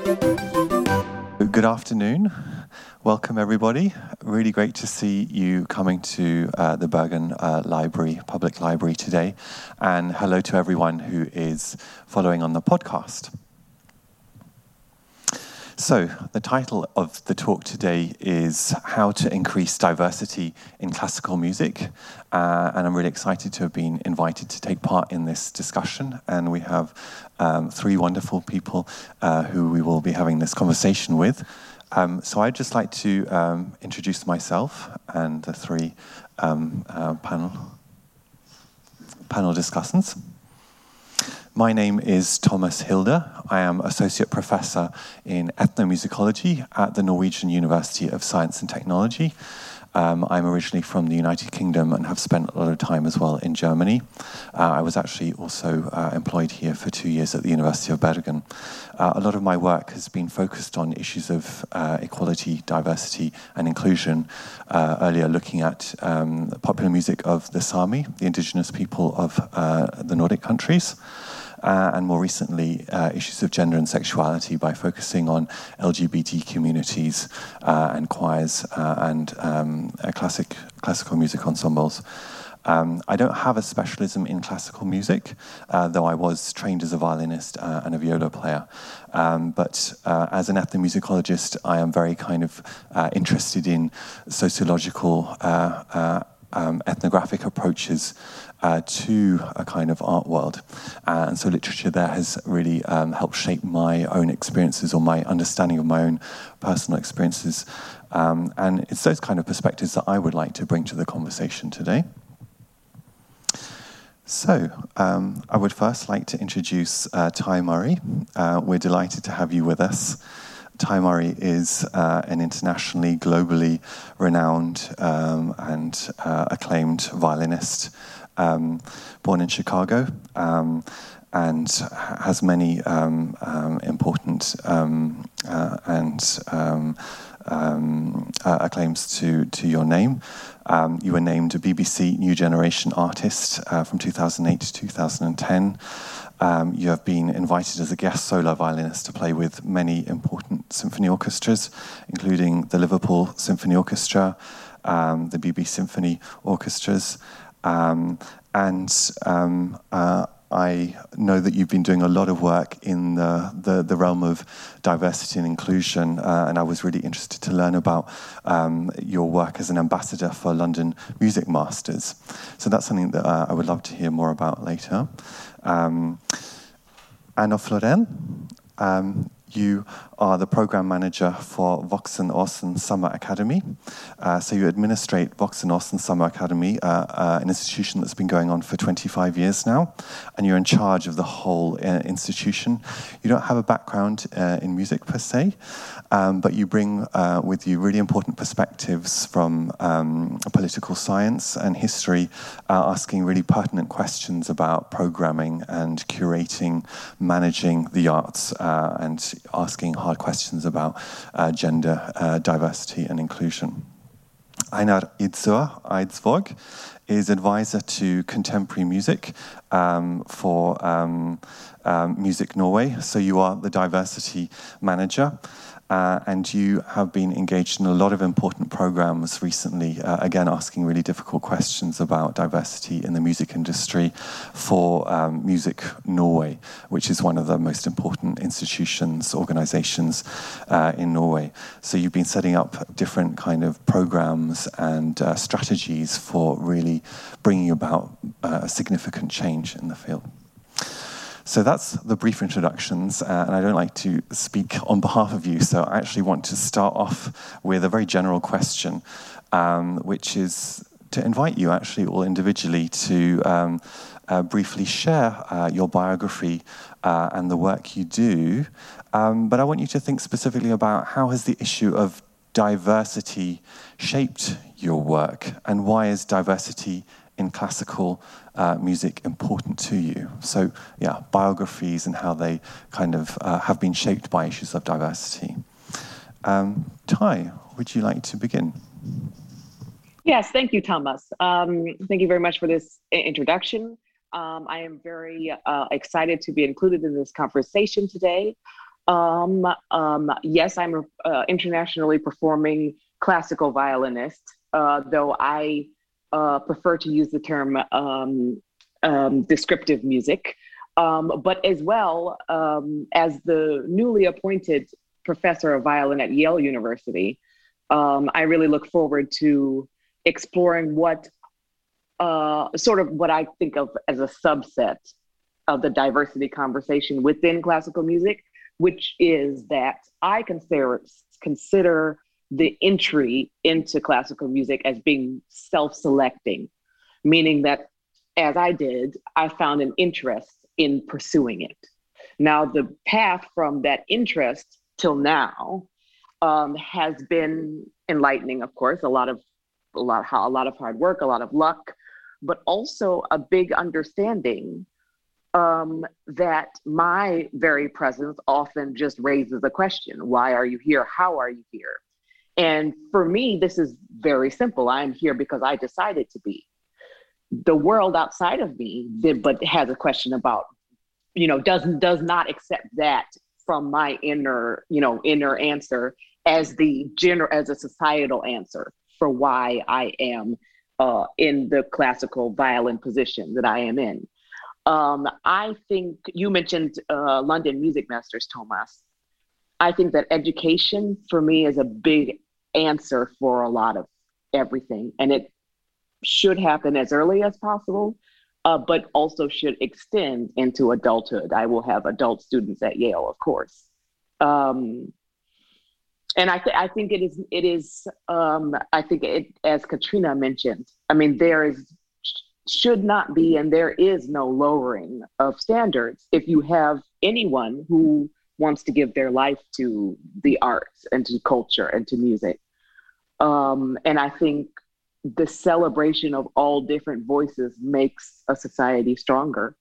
Good afternoon. Welcome, everybody. Really great to see you coming to uh, the Bergen uh, Library, Public Library today. And hello to everyone who is following on the podcast. So, the title of the talk today is How to Increase Diversity in Classical Music. Uh, and I'm really excited to have been invited to take part in this discussion. And we have um, three wonderful people uh, who we will be having this conversation with. Um, so, I'd just like to um, introduce myself and the three um, uh, panel, panel discussants. My name is Thomas Hilder. I am Associate Professor in Ethnomusicology at the Norwegian University of Science and Technology. Um, I'm originally from the United Kingdom and have spent a lot of time as well in Germany. Uh, I was actually also uh, employed here for two years at the University of Bergen. Uh, a lot of my work has been focused on issues of uh, equality, diversity, and inclusion. Uh, earlier, looking at um, popular music of the Sami, the indigenous people of uh, the Nordic countries uh, and more recently, uh, issues of gender and sexuality by focusing on LGBT communities uh, and choirs uh, and um, classic, classical music ensembles. Um, I don't have a specialism in classical music, uh, though I was trained as a violinist uh, and a viola player. Um, but uh, as an ethnomusicologist, I am very kind of uh, interested in sociological um, ethnographic approaches uh, to a kind of art world. Uh, and so literature there has really um, helped shape my own experiences or my understanding of my own personal experiences. Um, and it's those kind of perspectives that I would like to bring to the conversation today. So, um, I would first like to introduce uh, Tai Murray. Uh, we're delighted to have you with us. Tai Murray is uh, an internationally, globally renowned um, and uh, acclaimed violinist um, born in Chicago um, and has many um, um important um, uh, and um, uh, acclaims to, to your name. you were named a BBC New Generation Artist uh, from 2008 to 2010. Um, you have been invited as a guest solo violinist to play with many important symphony orchestras, including the Liverpool Symphony Orchestra, um, the BBC Symphony Orchestras, um, and um, uh, I know that you've been doing a lot of work in the, the, the realm of diversity and inclusion, uh, and I was really interested to learn about um, your work as an ambassador for London Music Masters. So that's something that uh, I would love to hear more about later. Um, Anna Florell, um, you are the program manager for Voksenåsen Summer Academy. Uh, so you administrate Voksenåsen Summer Academy, uh, uh, an institution that's been going on for 25 years now, and you're in charge of the whole uh, institution. You don't have a background uh, in music per se, um, but you bring uh, with you really important perspectives from um, political science and history, asking really pertinent questions about programming and curating, managing the arts, and asking hard questions about uh, gender uh, diversity and inclusion. Einar Idsøe Eidsvåg is advisor to contemporary music um, for um, um, Music Norway. So you are the diversity manager. Uh, and you have been engaged in a lot of important programs recently, uh, again, asking really difficult questions about diversity in the music industry for um, Music Norway, which is one of the most important institutions, organizations uh, in Norway. So you've been setting up different kind of programs and uh, strategies for really bringing about uh, a significant change in the field. So that's the brief introductions, uh, and I don't like to speak on behalf of you, so I actually want to start off with a very general question, um, which is to invite you actually all individually to um, uh, briefly share uh, your biography uh, and the work you do. Um, but I want you to think specifically about how has the issue of diversity shaped your work, and why is diversity in classical uh, music important to you? So, yeah, biographies and how they kind of uh, have been shaped by issues of diversity. Um, Tai, would you like to begin? Yes, thank you, Thomas. Um, thank you very much for this introduction. Um, I am very uh, excited to be included in this conversation today. Um, um, yes, I'm an uh, internationally performing classical violinist, uh, though I uh, prefer to use the term um, um descriptive music. Um, but as well um, as the newly appointed professor of violin at Yale University, I really look forward to exploring what uh, sort of what I think of as a subset of the diversity conversation within classical music, which is that I consider consider the entry into classical music as being self-selecting, meaning that as I did, I found an interest in pursuing it. Now, the path from that interest till now um, has been enlightening, of course, a lot of a lot, a lot of hard work, a lot of luck, but also a big understanding um, that my very presence often just raises a question why are you here? How are you here? And for me, this is very simple. I'm here because I decided to be. The world outside of me, did, but has a question about, you know, doesn't does not accept that from my inner, you know, inner answer as the general as a societal answer for why I am uh, in the classical violin position that I am in. Um, I think you mentioned uh, London Music Masters, Thomas. I think that education for me is a big answer for a lot of everything, and it should happen as early as possible, uh, but also should extend into adulthood. I will have adult students at Yale, of course. Um, and I, th- I think it is it is um, I think it as Katrina mentioned. I mean there is should not be and there is no lowering of standards if you have anyone who wants to give their life to the arts and to culture and to music. Um, and I think the celebration of all different voices makes a society stronger.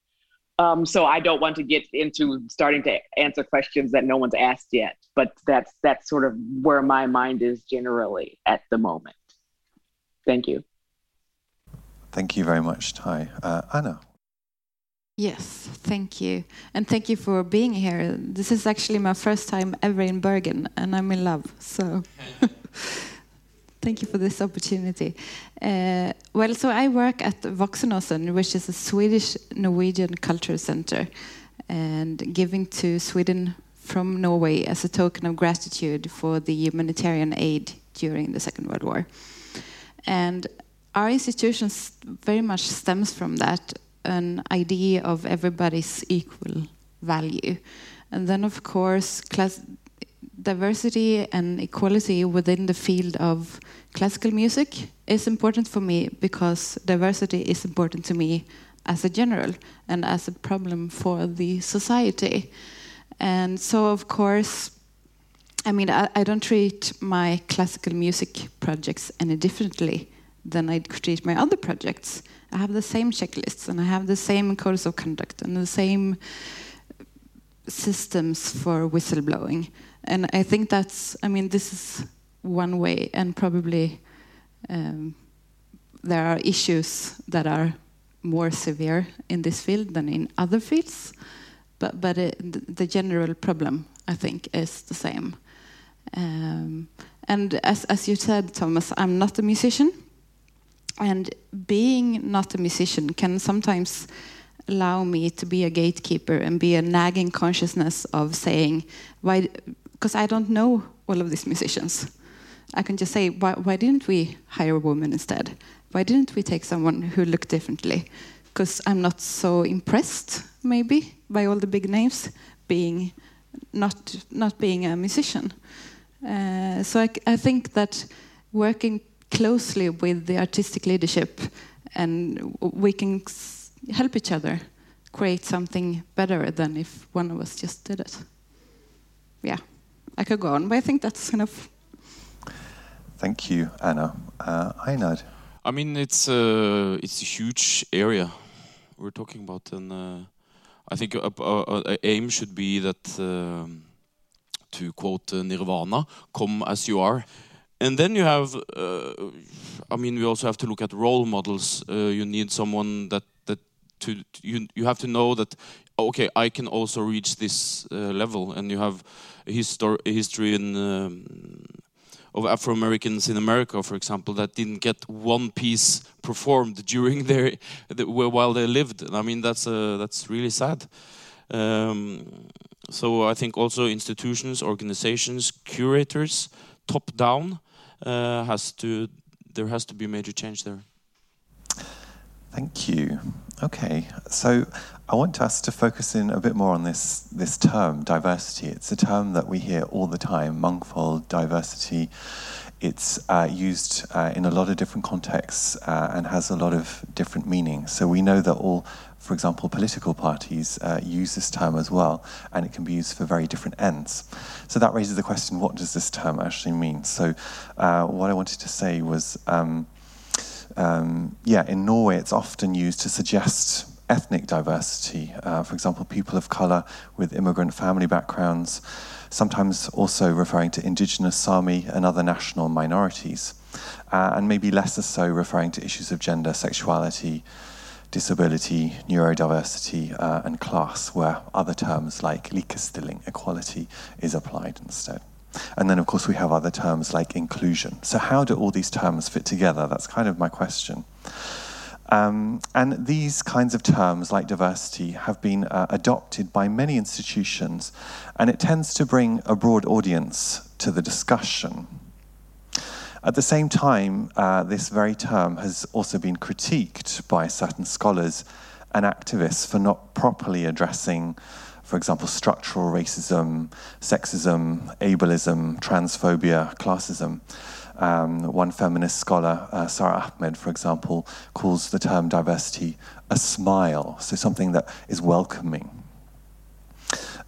Um, so I don't want to get into starting to answer questions that no one's asked yet, but that's that's sort of where my mind is generally at the moment. Thank you. Thank you very much, Tai. Uh, Anna. Yes, thank you. And thank you for being here. This is actually my first time ever in Bergen, and I'm in love. So Thank you for this opportunity. Uh, well, so I work at Voksenåsen, which is a Swedish Norwegian culture center, and giving to Sweden from Norway as a token of gratitude for the humanitarian aid during the Second World War. And our institution very much stems from that an idea of everybody's equal value. And then, of course, class diversity and equality within the field of classical music is important for me because diversity is important to me as a general and as a problem for the society. And so, of course, I mean, I, I don't treat my classical music projects any differently than I treat my other projects. I have the same checklists and I have the same codes of conduct and the same systems for whistleblowing and I think that's, I mean, this is one way, and probably um, there are issues that are more severe in this field than in other fields, but but it, the general problem, I think, is the same. Um, and as as you said, Thomas, I'm not a musician, and being not a musician can sometimes allow me to be a gatekeeper and be a nagging consciousness of saying why because I don't know all of these musicians. I can just say, why, why didn't we hire a woman instead? Why didn't we take someone who looked differently? Because I'm not so impressed, maybe, by all the big names being not not being a musician. Uh, so I, I, think that working closely with the artistic leadership, and we can help each other create something better than if one of us just did it. Yeah. I could go on, but I think that's enough. Thank you, Anna. Uh, Einar. I mean, it's a uh, it's a huge area we're talking about, and uh, I think a, a, a, aim should be that, um, to quote uh, Nirvana, "Come as you are." And then you have, uh, I mean, we also have to look at role models. Uh, you need someone that that to, you you have to know that okay I can also reach this uh, level, and you have a, histor history in. Um, of Afro Americans in America, for example, that didn't get one piece performed during their the, while they lived. I mean, that's uh, that's really sad. Um, so I think also institutions, organizations, curators, top down, has to there has to be a major change there. Thank you. Okay, so I want us to focus in a bit more on this this term, diversity. It's a term that we hear all the time, mangfold, diversity. It's uh, used uh, in a lot of different contexts uh, and has a lot of different meanings. So we know that all, for example, political parties uh, use this term as well, and it can be used for very different ends. So that raises the question: What does this term actually mean? So uh, what I wanted to say was. Um, um, yeah, in Norway, it's often used to suggest ethnic diversity. Uh, for example, people of color with immigrant family backgrounds, sometimes also referring to indigenous Sami and other national minorities, uh, and maybe lesser so referring to issues of gender, sexuality, disability, neurodiversity, uh, and class, where other terms like likestilling, equality, is applied instead. And then, of course, we have other terms like inclusion. So, how do all these terms fit together? That's kind of my question. Um, and these kinds of terms, like diversity, have been uh, adopted by many institutions, and it tends to bring a broad audience to the discussion. At the same time, uh, this very term has also been critiqued by certain scholars and activists for not properly addressing for example, structural racism, sexism, ableism, transphobia, classism. Um, one feminist scholar, uh, Sara Ahmed, for example, calls the term diversity a smile, so something that is welcoming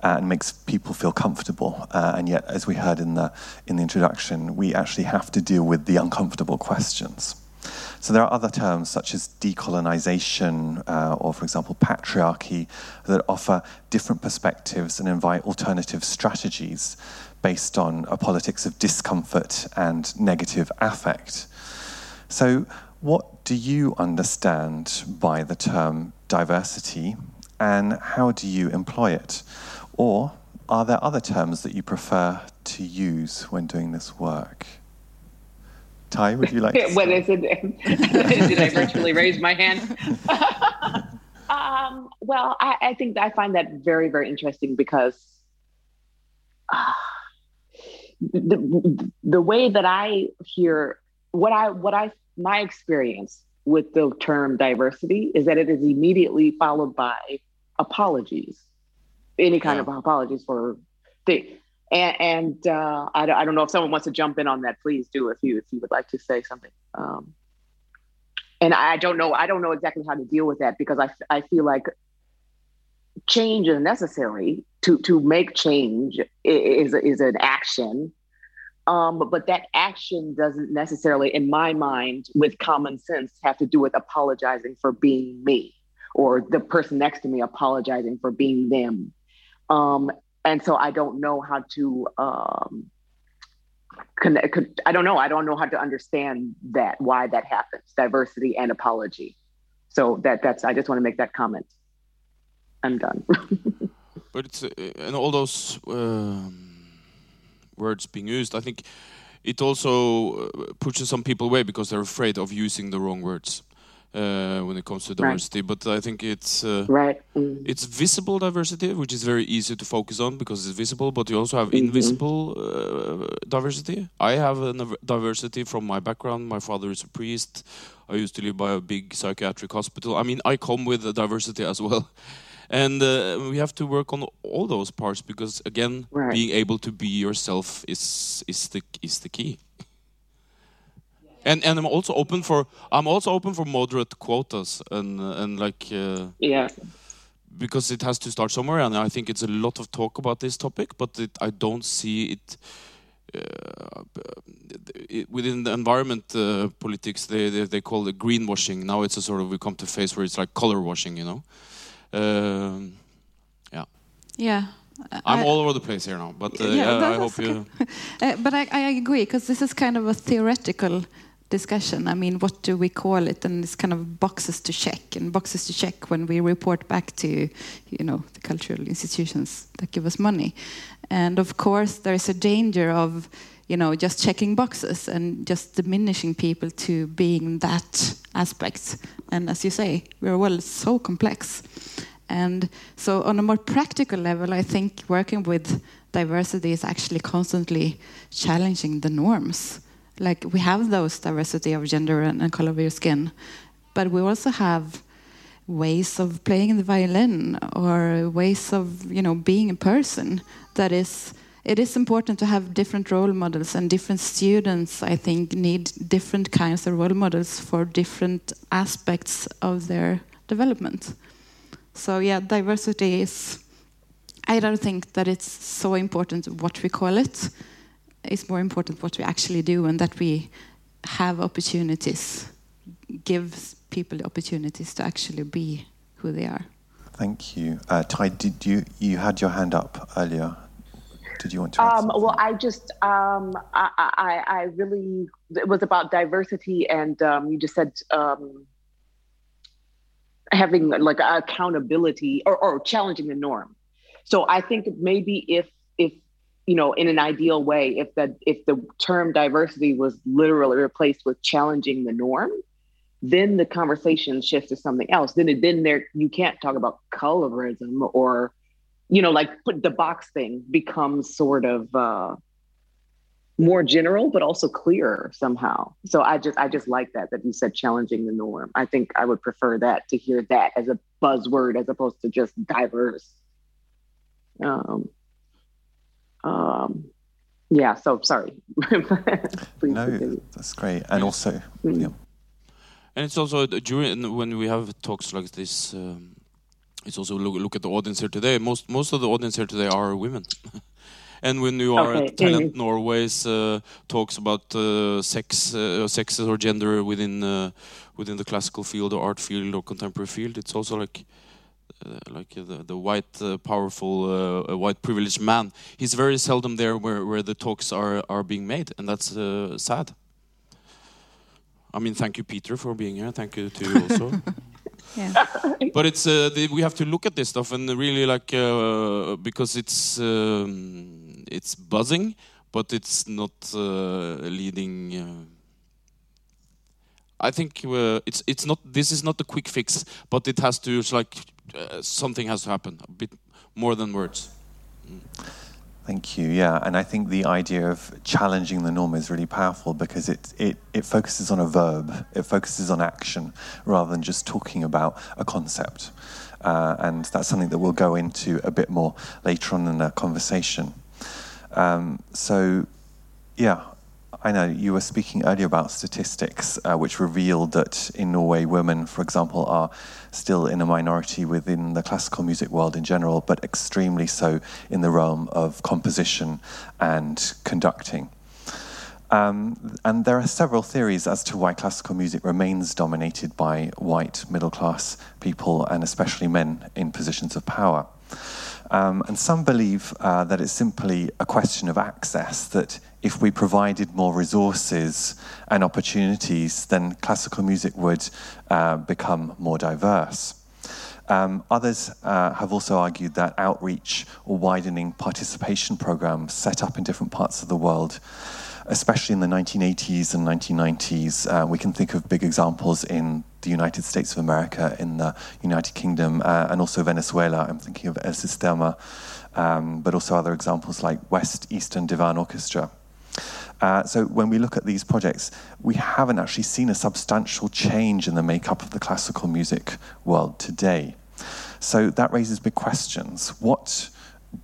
and makes people feel comfortable. Uh, and yet, as we heard in the in the introduction, we actually have to deal with the uncomfortable questions. So there are other terms such as decolonization uh, or, for example, patriarchy that offer different perspectives and invite alternative strategies based on a politics of discomfort and negative affect. So, what do you understand by the term diversity and how do you employ it? Or are there other terms that you prefer to use when doing this work? Tai, would you like to What is it? Did I virtually raise my hand? um, well, I, I, think I find that very, very interesting because uh, the, the way that I hear what I what I my experience with the term diversity is that it is immediately followed by apologies, any kind yeah. of apologies for the and, and uh, I, I, don't know if someone wants to jump in on that. Please do if you if you would like to say something. Um, and I don't know I don't know exactly how to deal with that because I I feel like change is necessary to to make change is is an action. Um, but that action doesn't necessarily, in my mind, with common sense, have to do with apologizing for being me or the person next to me apologizing for being them. Um, and so I don't know how to um, connect. I don't know. I don't know how to understand that why that happens. Diversity and apology. So that that's. I just want to make that comment. I'm done. but it's uh, and all those um, words being used. I think it also uh, pushes some people away because they're afraid of using the wrong words uh, when it comes to diversity. Right. But I think it's uh, right. Mm. It's visible diversity, which is very easy to focus on because it's visible. But you also have mm -hmm. invisible uh, diversity. I have a diversity from my background. My father is a priest. I used to live by a big psychiatric hospital. I mean, I come with a diversity as well. And uh, we have to work on all those parts because, again, right. being able to be yourself is is the is the key and and I'm also open for I'm also open for moderate quotas and and like uh, yeah because it has to start somewhere and I think it's a lot of talk about this topic but it, I don't see it, uh, it within the environment uh, politics they, they, they call it greenwashing now it's a sort of we come to phase where it's like color washing you know um, yeah yeah I'm I, all over the place here now, but uh, yeah, yeah I hope okay. you. uh, but I, I agree because this is kind of a theoretical discussion. I mean, what do we call it? And it's kind of boxes to check, and boxes to check when we report back to, you know, the cultural institutions that give us money. And of course, there is a danger of, you know, just checking boxes and just diminishing people to being that aspect. And as you say, we're well so complex. And so, on a more practical level, I think working with diversity is actually constantly challenging the norms like we have those diversity of gender and, and color of your skin, but we also have ways of playing the violin or ways of you know being a person that is it is important to have different role models and different students i think need different kinds of role models for different aspects of their development. So yeah diversity is i don't think that it's so important what we call it it's more important what we actually do and that we have opportunities, give people the opportunities to actually be who they are. Thank you. Uh, Tai, did you, you had your hand up earlier. Did you want to? Um, well, I just, um, I, I, I, really, it was about diversity, and um, you just said um, having like accountability or, or challenging the norm. So I think maybe if if you know, in an ideal way, if the if the term diversity was literally replaced with challenging the norm, then the conversation shifts to something else. Then it, then there you can't talk about colorism or, you know, like put the box thing becomes sort of uh, more general, but also clearer somehow. So I just I just like that that you said challenging the norm. I think I would prefer that to hear that as a buzzword as opposed to just diverse. Um, um, yeah, so sorry. no, that's great. And also, mm. yeah. And it's also during when we have talks like this, um, it's also look, look at the audience here today. Most most of the audience here today are women. and when you are okay. at Talent mm. Norway's uh, talks about uh, sex, uh, sexes or gender within uh, within the classical field or art field or contemporary field, it's also like uh, like the, the white, uh, powerful, uh, white privileged man. He's very seldom there where, where the talks are, are being made, and that's sad. I mean, thank you, Peter, for being here. Thank you to you also. yeah. But it's uh, the, we have to look at this stuff and really like uh, because it's um, it's buzzing, but it's not uh, leading I think uh, it's it's not. This is not a quick fix, but it has to like uh, something has to happen. A bit more than words. Mm. Thank you. Yeah, and I think the idea of challenging the norm is really powerful because it it it focuses on a verb. It focuses on action rather than just talking about a concept. Uh, and that's something that we'll go into a bit more later on in the conversation. Um, so, yeah, I know you were speaking earlier about statistics, uh, which revealed that in Norway, women, for example, are still in a minority within the classical music world in general, but extremely so in the realm of composition and conducting. Um, and there are several theories as to why classical music remains dominated by white middle class people and especially men in positions of power. Um, and some believe uh, that it's simply a question of access, that if we provided more resources and opportunities, then classical music would uh, become more diverse. Um, others uh, have also argued that outreach or widening participation programs set up in different parts of the world especially in the 1980s and 1990s. Uh, we can think of big examples in the United States of America, in the United Kingdom, uh, and also Venezuela. I'm thinking of El Sistema, um, but also other examples like West Eastern Divan Orchestra. Uh, so when we look at these projects, we haven't actually seen a substantial change in the makeup of the classical music world today. So that raises big questions. What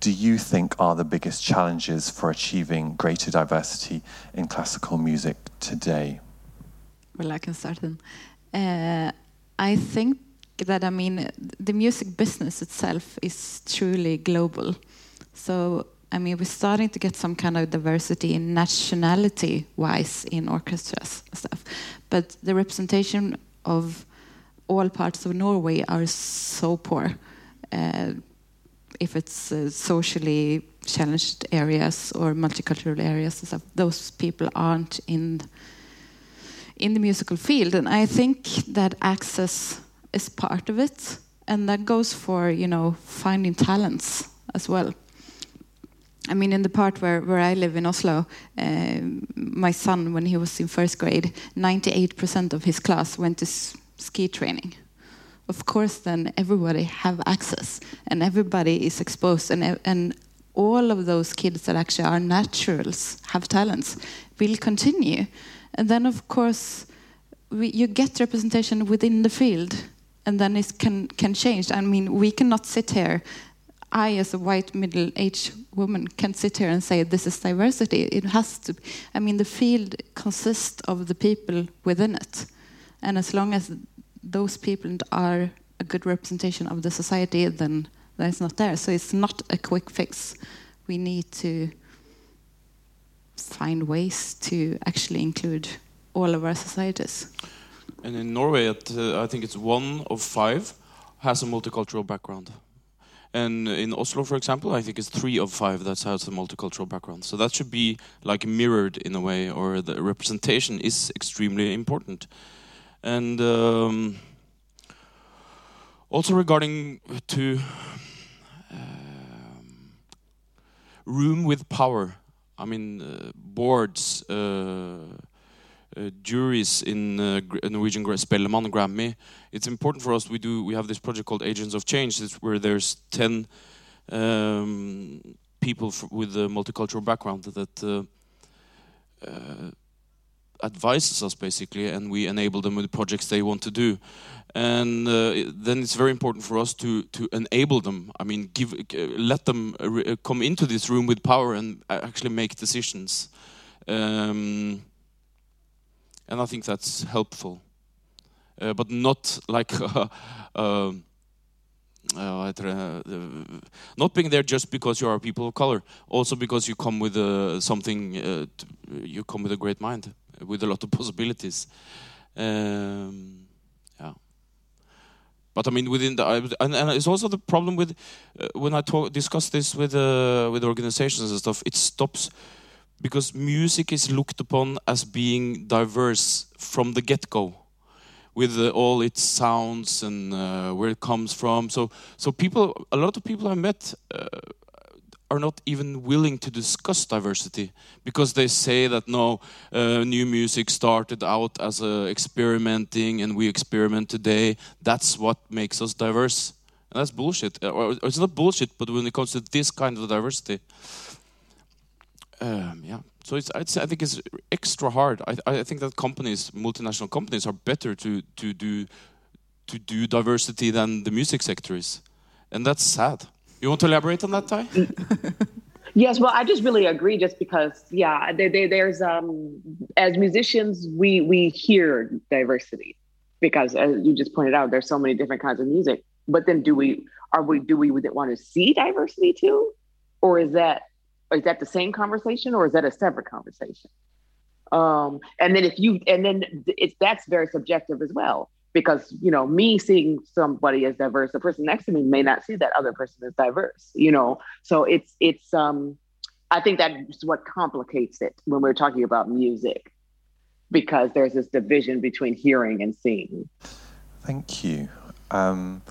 do you think are the biggest challenges for achieving greater diversity in classical music today? Well, I can start then. Uh, I think that I mean the music business itself is truly global. So I mean we're starting to get some kind of diversity in nationality wise in orchestras and stuff, but the representation of all parts of Norway are so poor. Uh, if it's uh, socially challenged areas or multicultural areas and stuff, those people aren't in in the musical field, and I think that access is part of it, and that goes for you know finding talents as well. I mean, in the part where, where I live in Oslo, uh, my son, when he was in first grade, 98% of his class went to ski training. Of course, then everybody have access, and everybody is exposed, and and all of those kids that actually are naturals, have talents, will continue. And then, of course, we, you get representation within the field, and then it can can change. I mean, we cannot sit here I, as a white middle aged woman, can sit here and say this is diversity. It has to. Be I mean, the field consists of the people within it, and as long as those people are a good representation of the society, then that's not there. So it's not a quick fix. We need to find ways to actually include all of our societies. And in Norway, uh, I think it's one of five has a multicultural background. And in Oslo, for example, I think it's three of five that has a multicultural background. So that should be like mirrored in a way, or the representation is extremely important. And um, also regarding to um, room with power, I mean uh, boards. Uh, uh, juries in Norwegian Spellemann Grammy. It's important for us. We do. We have this project called Agents of Change, where there's ten um, people with a multicultural background that advises us basically, and we enable them with the projects they want to do. And uh, then it's very important for us to to enable them. I mean, give let them come into this room with power and actually make decisions. Um, and I think that's helpful. Uh, but not like uh, uh, not being there just because you are people of color, also because you come with something, you come with a great mind, with a lot of possibilities. Um. But I mean, within the and, and it's also the problem with uh, when I talk discuss this with uh, with organizations and stuff. It stops because music is looked upon as being diverse from the get-go with uh, all its sounds and uh, where it comes from so so people a lot of people i met uh, are not even willing to discuss diversity because they say that no uh, new music started out as experimenting and we experiment today that's what makes us diverse and that's bullshit or it's not bullshit but when it comes to this kind of diversity um, yeah. So it's, i think it's extra hard. I, I think that companies, multinational companies, are better to, to do to do diversity than the music sector is, and that's sad. You want to elaborate on that, Tai? yes. Well, I just really agree. Just because, yeah, they, they, there's um, as musicians, we we hear diversity because, as you just pointed out, there's so many different kinds of music. But then, do we are we do we want to see diversity too, or is that is that the same conversation or is that a separate conversation? Um, and then if you and then it's that's very subjective as well because you know me seeing somebody as diverse, the person next to me may not see that other person as diverse. You know, so it's it's um, I think that's what complicates it when we're talking about music because there's this division between hearing and seeing. Thank you. Um,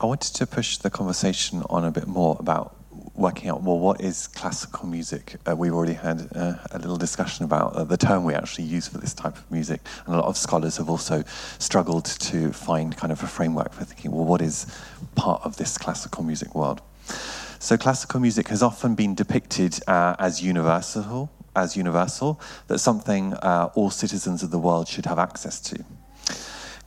I wanted to push the conversation on a bit more about working out well what is classical music? Uh, we've already had uh, a little discussion about uh, the term we actually use for this type of music. And a lot of scholars have also struggled to find kind of a framework for thinking well what is part of this classical music world? So classical music has often been depicted uh, as universal as universal that something uh, all citizens of the world should have access to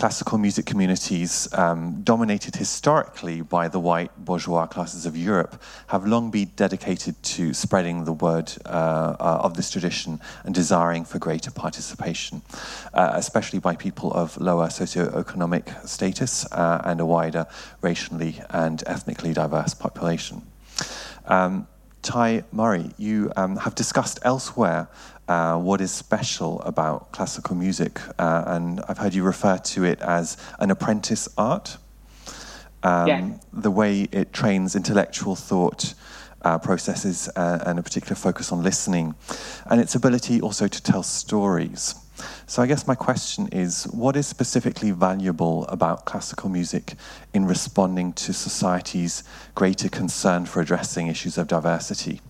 classical music communities, um, dominated historically by the white bourgeois classes of Europe, have long been dedicated to spreading the word uh, uh, of this tradition and desiring for greater participation, uh, especially by people of lower socioeconomic status uh, and a wider racially and ethnically diverse population. Um, Tai Murray, you um, have discussed elsewhere uh, what is special about classical music, uh, and I've heard you refer to it as an apprentice art. Um, yeah. The way it trains intellectual thought uh, processes uh, and a particular focus on listening, and its ability also to tell stories. So I guess my question is, what is specifically valuable about classical music in responding to society's greater concern for addressing issues of diversity?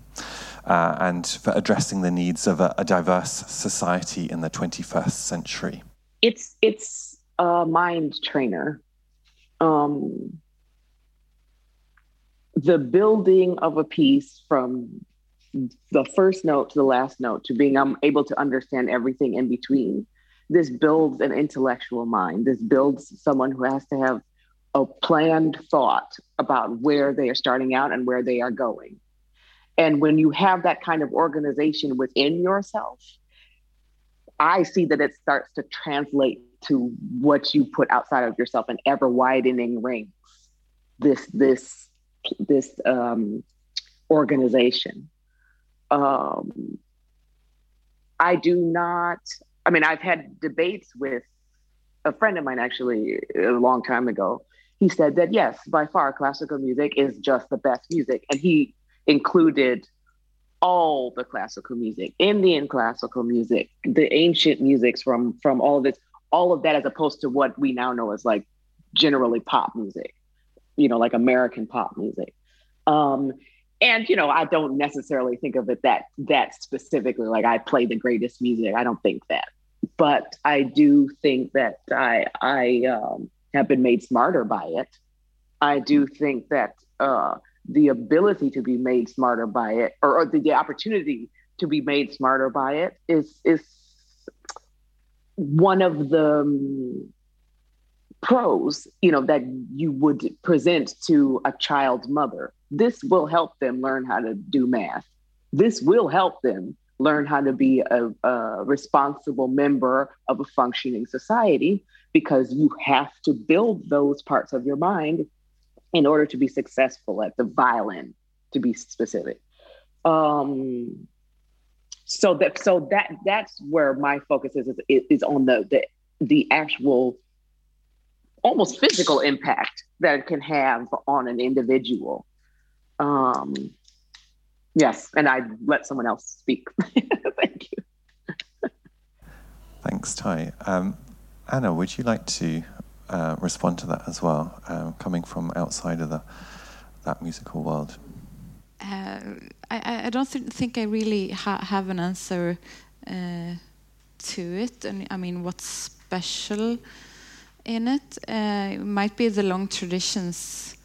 Uh, and for addressing the needs of a, a diverse society in the 21st century? It's it's a mind trainer. Um, the building of a piece from the first note to the last note to being I'm able to understand everything in between. This builds an intellectual mind. This builds someone who has to have a planned thought about where they are starting out and where they are going. And when you have that kind of organization within yourself, I see that it starts to translate to what you put outside of yourself in ever widening rings. This this this um, organization um, I do not, I mean, I've had debates with a friend of mine actually a long time ago. He said that yes, by far, classical music is just the best music. And he included all the classical music, Indian classical music, the ancient musics from from all of this, all of that, as opposed to what we now know as like generally pop music, you know, like American pop music. Um, and you know i don't necessarily think of it that that specifically like i play the greatest music. I don't think that. But i do think that i i um, have been made smarter by it. I do think that uh, the ability to be made smarter by it or, or the, the opportunity to be made smarter by it is is one of the pros you know that you would present to a child's mother this will help them learn how to do math. This will help them learn how to be a, a responsible member of a functioning society because you have to build those parts of your mind in order to be successful at the violin, to be specific. Um, so that so that that's where my focus is is, is on the, the the actual almost physical impact that it can have on an individual um, yes, and I'd let someone else speak. Thank you. Thanks, Tai. Um, Anna, would you like to uh, respond to that as well, uh, coming from outside of the, that musical world? Uh, I, I, don't th think I really ha have an answer uh, to it. And I mean, what's special in it? Uh, it might be the long traditions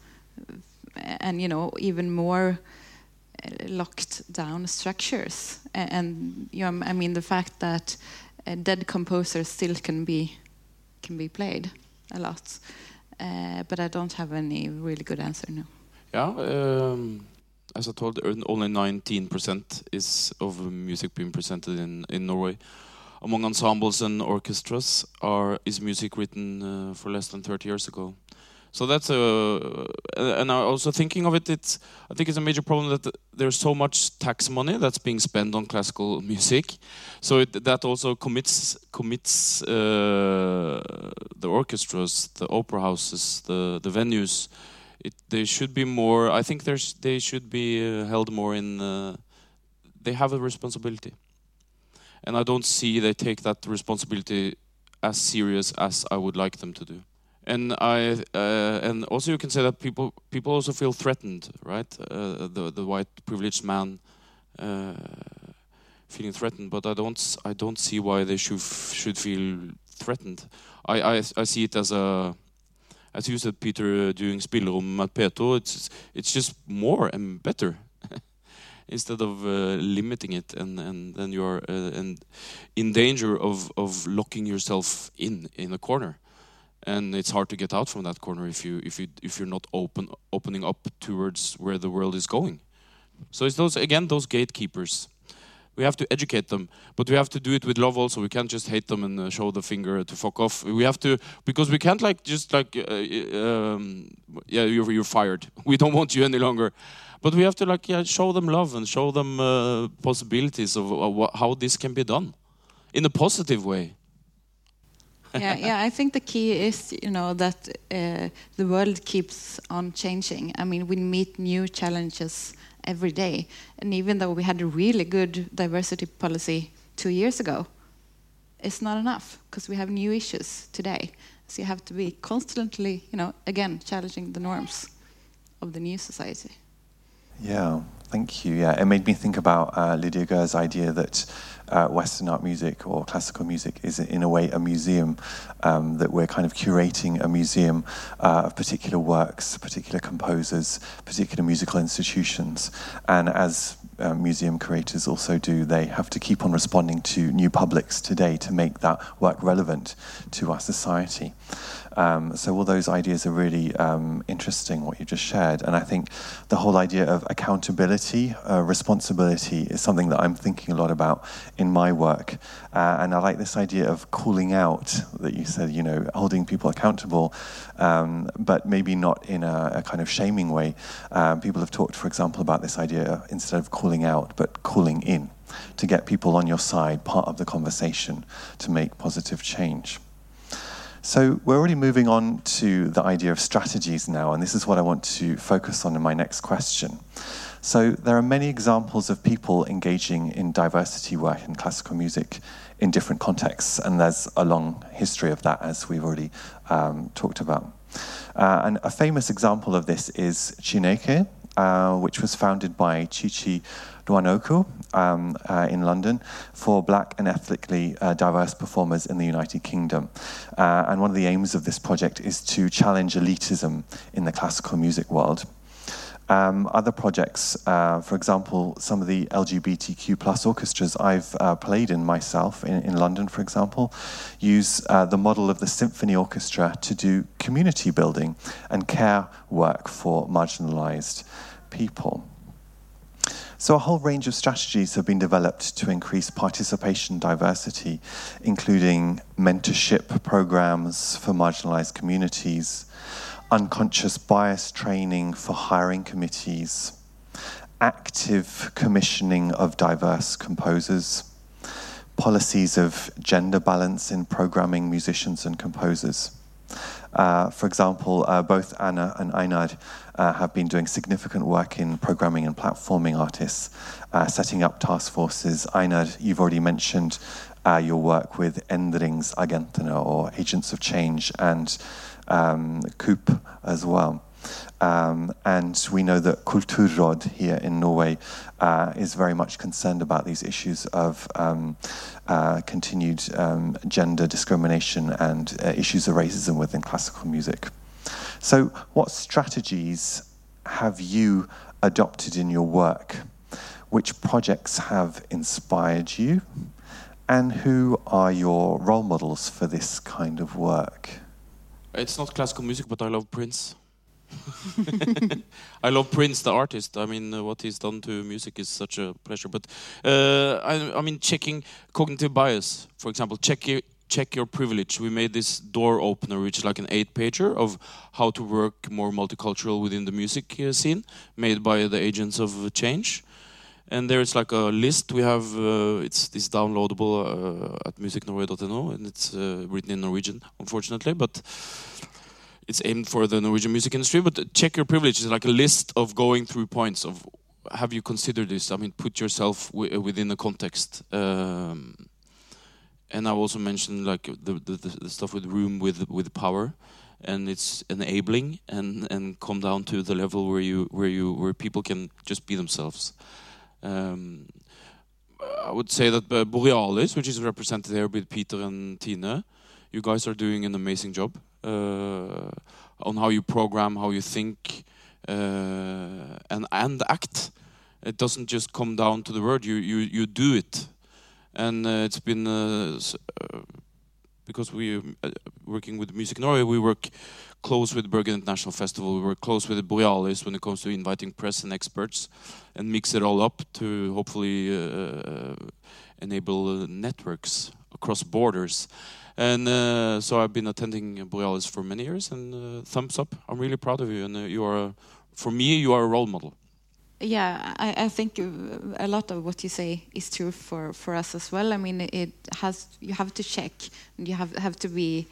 and you know even more uh, locked down structures. And you know i mean the fact that uh, dead composers still can be can be played a lot. Uh, but i don't have any really good answer no. Yeah um, as i told only 19% is of music being presented in in norway among ensembles and orchestras are is music written uh, for less than 30 years ago so that's a, uh, and also thinking of it, it's I think it's a major problem that there's so much tax money that's being spent on classical music, so it, that also commits commits uh, the orchestras, the opera houses, the the venues. It, they should be more. I think there's they should be uh, held more in. Uh, they have a responsibility, and I don't see they take that responsibility as serious as I would like them to do and I uh, and also you can say that people people also feel threatened, right? Uh, the the white privileged man uh, feeling threatened, but I don't I don't see why they should should feel threatened. I I, I see it as a as you said, Peter, uh, doing spillerom at P2, it's it's just more and better. Instead of uh, limiting it, and and then you're uh, and in danger of of locking yourself in in a corner. And it's hard to get out from that corner if you if you if you're not open opening up towards where the world is going. So it's those again those gatekeepers we have to educate them but we have to do it with love also we can't just hate them and uh, show the finger to fuck off we have to because we can't like just like uh, um, yeah you're, you're fired we don't want you any longer but we have to like yeah show them love and show them uh, possibilities of how this can be done in a positive way yeah, yeah. I think the key is, you know, that uh, the world keeps on changing. I mean, we meet new challenges every day, and even though we had a really good diversity policy two years ago, it's not enough because we have new issues today. So you have to be constantly, you know, again challenging the norms of the new society. Yeah, thank you. Yeah, it made me think about uh, Lydia Goehr's idea that uh, Western art music or classical music is, in a way, a museum. Um, that we're kind of curating a museum uh, of particular works, particular composers, particular musical institutions. And as uh, museum curators also do, they have to keep on responding to new publics today to make that work relevant to our society. Um, so all those ideas are really um, interesting, what you just shared. And I think the whole idea of accountability, uh, responsibility is something that I'm thinking a lot about in my work. Uh, and I like this idea of calling out that you said, you know, holding people accountable, um, but maybe not in a, a kind of shaming way. Um, people have talked, for example, about this idea instead of calling out, but calling in to get people on your side, part of the conversation, to make positive change. So we're already moving on to the idea of strategies now, and this is what I want to focus on in my next question. So there are many examples of people engaging in diversity work in classical music in different contexts, and there's a long history of that, as we've already um, talked about. Uh, and a famous example of this is Chineke, uh, which was founded by Chichi Nwanoku um, uh, in London for black and ethnically uh, diverse performers in the United Kingdom. Uh, and one of the aims of this project is to challenge elitism in the classical music world. Um, other projects, uh, for example, some of the LGBTQ plus orchestras I've uh, played in myself in, in, London, for example, use uh, the model of the symphony orchestra to do community building and care work for marginalized people. So, a whole range of strategies have been developed to increase participation diversity, including mentorship programs for marginalized communities, unconscious bias training for hiring committees, active commissioning of diverse composers, policies of gender balance in programming musicians and composers. Uh, for example, uh, both Anna and Einar uh, have been doing significant work in programming and platforming artists, uh, setting up task forces. Einar, you've already mentioned uh, your work with Endringsagentene, or Agents of Change, and um, Coop as well. Um, and we know that Kulturråd here in Norway uh, is very much concerned about these issues of um, uh, continued um, gender discrimination and uh, issues of racism within classical music. So, what strategies have you adopted in your work? Which projects have inspired you? And who are your role models for this kind of work? It's not classical music, but I love Prince. I love Prince, the artist. I mean, uh, what he's done to music is such a pleasure. But uh, I, I, mean, checking cognitive bias, for example, check check your privilege. We made this door opener, which is like an eight pager of how to work more multicultural within the music uh, scene, made by the agents of change. And there's like a list we have. Uh, it's it's downloadable uh, at musicnorway.no, and it's uh, written in Norwegian, unfortunately. But it's aimed for the Norwegian music industry. But check your privilege is like a list of going through points of have you considered this? I mean, put yourself within the context. Um, and I also mentioned like the, the, the stuff with room with with power, and it's enabling and and come down to the level where you where you where people can just be themselves. Um, I would say that uh, Borealis, which is represented here with Peter and Tina, you guys are doing an amazing job uh, on how you program, how you think, uh, and and act. It doesn't just come down to the word. You you you do it, and uh, it's been because we working with Music Norway, we work close with Bergen International Festival. We work close with the Borealis when it comes to inviting press and experts, and mix it all up to hopefully uh, enable uh, networks across borders. And uh, so I've been attending Borealis for many years, and uh, thumbs up. I'm really proud of you, and uh, you are, for me, you are a role model. Yeah, I, I, think a lot of what you say is true for, for us as well. I mean, it has you have to check, and you have have to be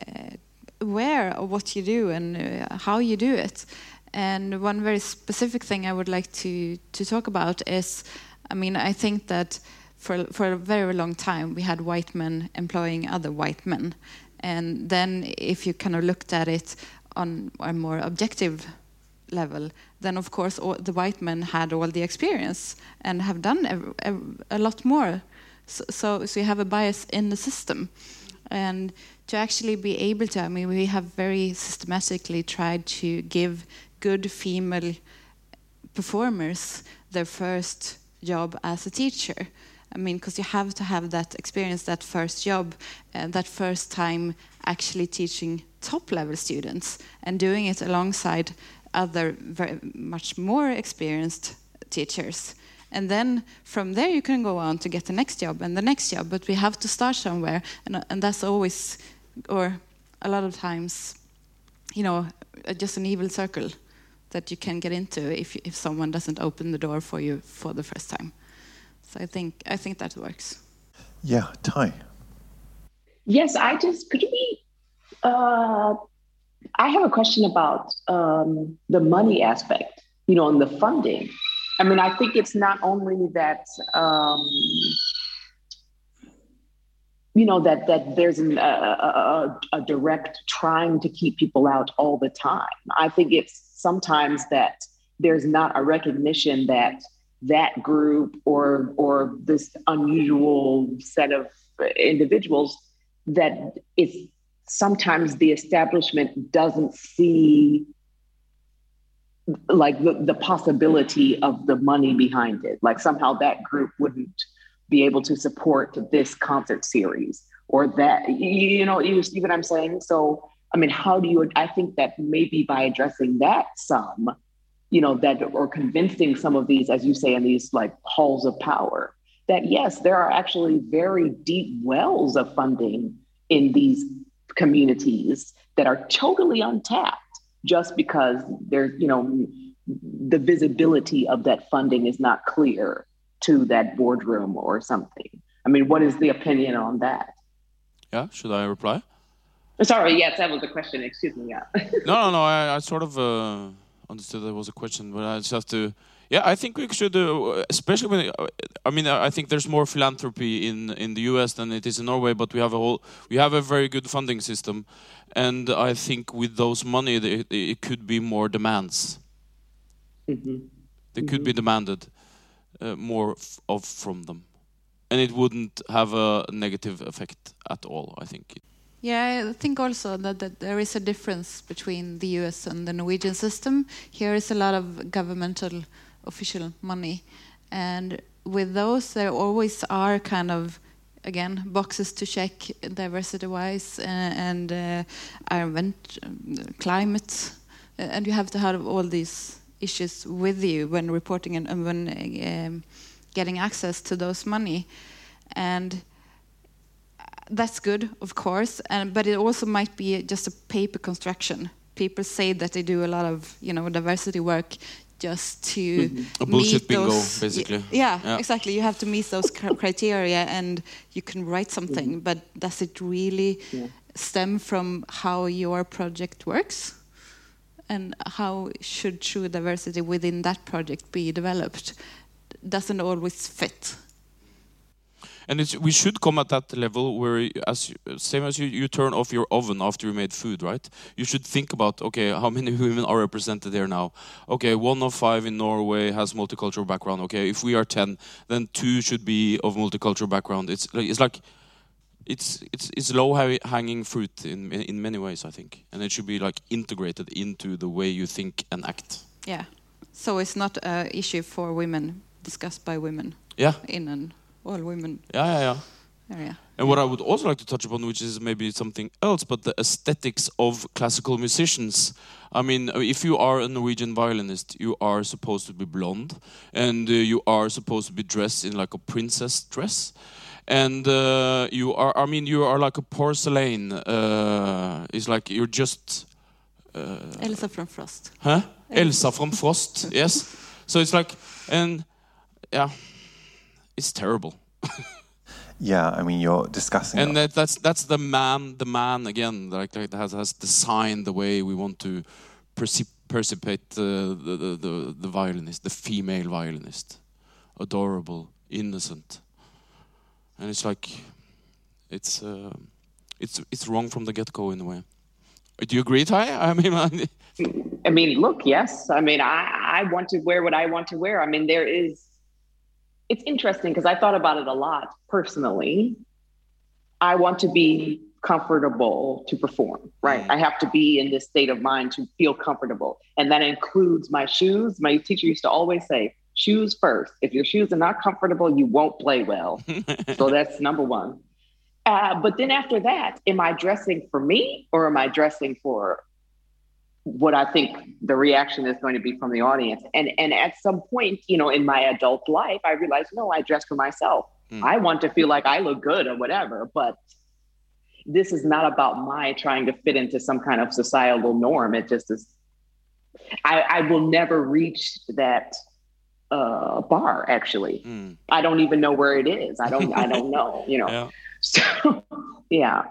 uh, aware of what you do and uh, how you do it. And one very specific thing I would like to to talk about is, I mean, I think that for for a very long time we had white men employing other white men, and then if you kind of looked at it on a more objective level, then of course all, the white men had all the experience and have done a, a, a lot more. So, so, so you have a bias in the system, and to actually be able to, I mean, we have very systematically tried to give good female performers their first job as a teacher. I mean, because you have to have that experience, that first job, uh, that first time actually teaching top level students and doing it alongside other very much more experienced teachers. And then from there you can go on to get the next job and the next job, but we have to start somewhere, and, and that's always, or a lot of times, you know, just an evil circle that you can get into if if someone doesn't open the door for you for the first time. So I think I think that works. Yeah, Tai. Yes, I just could you be. Uh, I have a question about um, the money aspect. You know, and the funding. I mean, I think it's not only that. Um, you know that that there's an, a, a, a direct trying to keep people out all the time. I think it's sometimes that there's not a recognition that that group or or this unusual set of individuals that it's sometimes the establishment doesn't see like the, the possibility of the money behind it like somehow that group wouldn't be able to support this concert series or that you know you see what i'm saying so I mean, how do you? I think that maybe by addressing that some, you know, that or convincing some of these, as you say, in these like halls of power, that yes, there are actually very deep wells of funding in these communities that are totally untapped just because they're, you know, the visibility of that funding is not clear to that boardroom or something. I mean, what is the opinion on that? Yeah, should I reply? Sorry, yes, that was a question. Excuse me. Yeah. no, no, no. I, I sort of uh, understood that was a question, but I just have to. Yeah, I think we should, uh, especially when. Uh, I mean, I think there's more philanthropy in in the U.S. than it is in Norway, but we have a whole, we have a very good funding system, and I think with those money, it, it could be more demands. Mm -hmm. They could mm -hmm. be demanded uh, more of from them, and it wouldn't have a negative effect at all. I think. Yeah, I think also that, that there is a difference between the US and the Norwegian system. Here is a lot of governmental official money. And with those, there always are kind of, again, boxes to check diversity wise uh, and uh, environment, climate. And you have to have all these issues with you when reporting and, and when um, getting access to those money. And that's good, of course, and, but it also might be just a paper construction. People say that they do a lot of you know diversity work just to a bullshit bingo, those, basically. Yeah, yeah, exactly. You have to meet those criteria, and you can write something. Mm. But does it really yeah. stem from how your project works? And how should true diversity within that project be developed? Doesn't always fit and we should come at that level where as same as you, you turn off your oven after you made food right? You should think about okay how many women are represented there now? Okay one of five in norway has multicultural background. Okay if we are 10 then two should be of multicultural background. It's it's like it's it's it's low hanging fruit in in many ways i think. And it should be like integrated into the way you think and act. Yeah. So it's not an issue for women discussed by women yeah. in an all women. Yeah, yeah, yeah. Area. And what I would also like to touch upon, which is maybe something else, but the aesthetics of classical musicians. I mean, if you are a Norwegian violinist, you are supposed to be blonde, and uh, you are supposed to be dressed in like a princess dress, and uh, you are. I mean, you are like a porcelain. Uh, it's like you're just. Uh, Elsa from Frost. Huh? Elsa from Frost. yes. So it's like, and yeah is terrible. yeah, I mean, you're discussing, and that, that's that's the man, the man again, like that has, has designed the way we want to perceive percipate the, the, the, the, violinist, the female violinist. Adorable, innocent. and it's like it's uh, it's it's wrong from the get go in a way. Do you agree, Tai? I mean, I mean, look, yes. I mean, I I want to wear what I want to wear. I mean, there is. It's interesting because I thought about it a lot personally. I want to be comfortable to perform, right? Mm. I have to be in this state of mind to feel comfortable. And that includes my shoes. My teacher used to always say, shoes first. If your shoes are not comfortable, you won't play well. so that's number one. Uh, but then after that, am I dressing for me or am I dressing for what I think the reaction is going to be from the audience? And and at some point, you know, in my adult life, I realized, no, I dress for myself. Mm. I want to feel like I look good or whatever, but this is not about my trying to fit into some kind of societal norm. It just is. I, I will never reach that uh, bar. Actually, mm. I don't even know where it is. I don't. I don't know. You know. Yeah. So, yeah.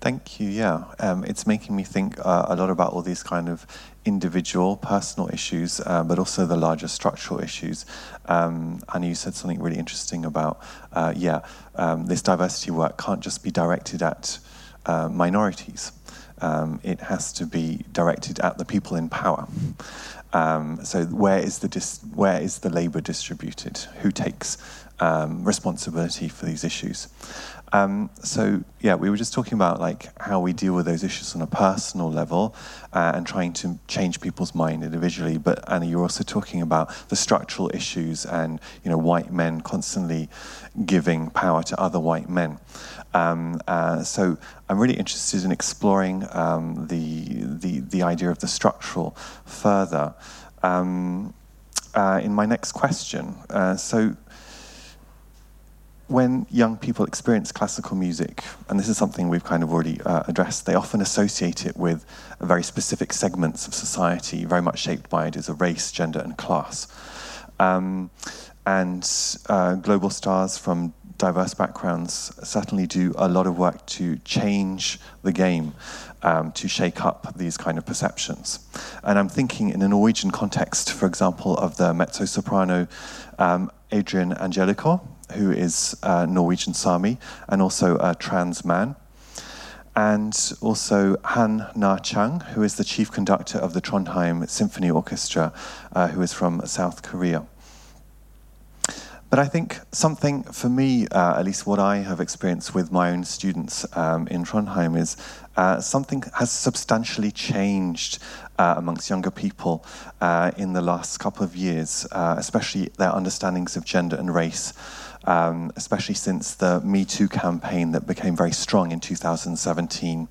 Thank you. Yeah, um, it's making me think uh, a lot about all these kind of individual, personal issues, uh, but also the larger structural issues. Um, and you said something really interesting about, uh, yeah, um, this diversity work can't just be directed at uh, minorities. Um, it has to be directed at the people in power. Um, so where is the dis- where is the labour distributed? Who takes um, responsibility for these issues? Um, so yeah, we were just talking about like how we deal with those issues on a personal level uh, and trying to change people's mind individually. But Anna, you're also talking about the structural issues and you know white men constantly giving power to other white men. Um, uh, so I'm really interested in exploring um, the, the the idea of the structural further. Um, uh, in my next question, uh, so when young people experience classical music, and this is something we've kind of already uh, addressed, they often associate it with very specific segments of society, very much shaped by ideas of race, gender, and class. Um, and uh, global stars from diverse backgrounds certainly do a lot of work to change the game, um, to shake up these kind of perceptions. And I'm thinking in a Norwegian context, for example, of the mezzo soprano um, Adrian Angelico, who is a Norwegian Sami and also a trans man. And also Han Na Chang, who is the chief conductor of the Trondheim Symphony Orchestra, uh, who is from South Korea. But I think something for me, uh, at least what I have experienced with my own students um, in Trondheim, is uh, something has substantially changed uh, amongst younger people uh, in the last couple of years, uh, especially their understandings of gender and race um, especially since the Me Too campaign that became very strong in 2017,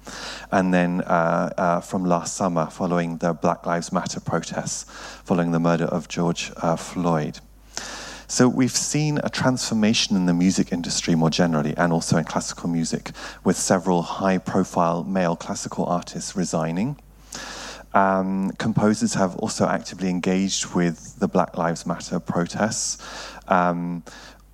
and then uh, uh, from last summer, following the Black Lives Matter protests, following the murder of George uh, Floyd. So we've seen a transformation in the music industry more generally, and also in classical music, with several high-profile male classical artists resigning. Um, composers have also actively engaged with the Black Lives Matter protests. Um,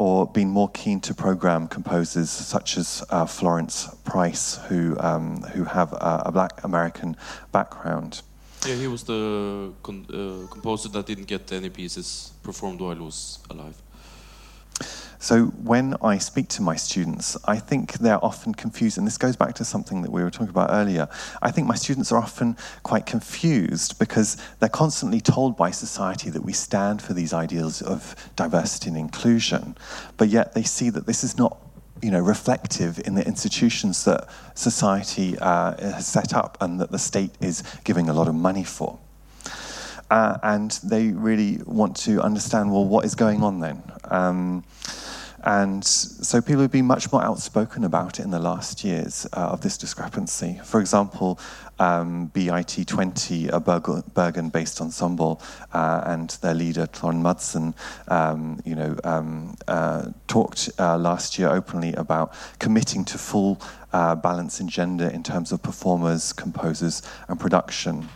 or been more keen to program composers such as uh, Florence Price, who um, who have a, a, Black American background. Yeah, he was the con- uh, composer that didn't get any pieces performed while he was alive. So when I speak to my students, I think they're often confused, and this goes back to something that we were talking about earlier. I think my students are often quite confused because they're constantly told by society that we stand for these ideals of diversity and inclusion, but yet they see that this is not you know, reflective in the institutions that society uh, has set up and that the state is giving a lot of money for. Uh, and they really want to understand well, what is going on then? Um, and so people have been much more outspoken about it in the last years uh, of this discrepancy. For example, um, BIT20, a Bergen based ensemble, uh, and their leader, Trond Madsen, um, you know, um, uh, talked uh, last year openly about committing to full uh, balance in gender in terms of performers, composers, and production.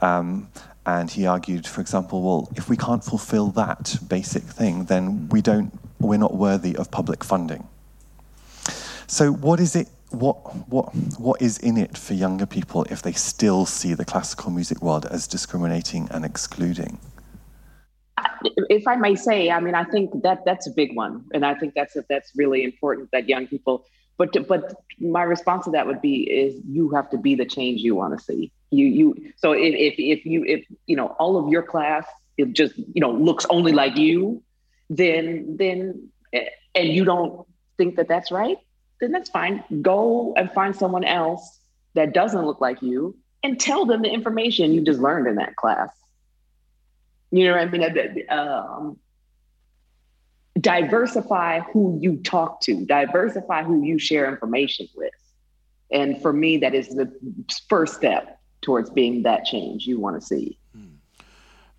Um, and he argued, for example, well, if we can't fulfill that basic thing, then we don't, we're not worthy of public funding. So, what is it? What, what, what is in it for younger people if they still see the classical music world as discriminating and excluding? if I may say, I mean, I think that that's a big one, and I think that's that's really important that young people. But to, but my response to that would be is you have to be the change you want to see. You you so if, if if you if you know all of your class it just you know looks only like you, then then and you don't think that that's right, then that's fine. Go and find someone else that doesn't look like you and tell them the information you just learned in that class. You know what I mean? Um, diversify who you talk to, diversify who you share information with. And for me, that is the first step towards being that change you want to see.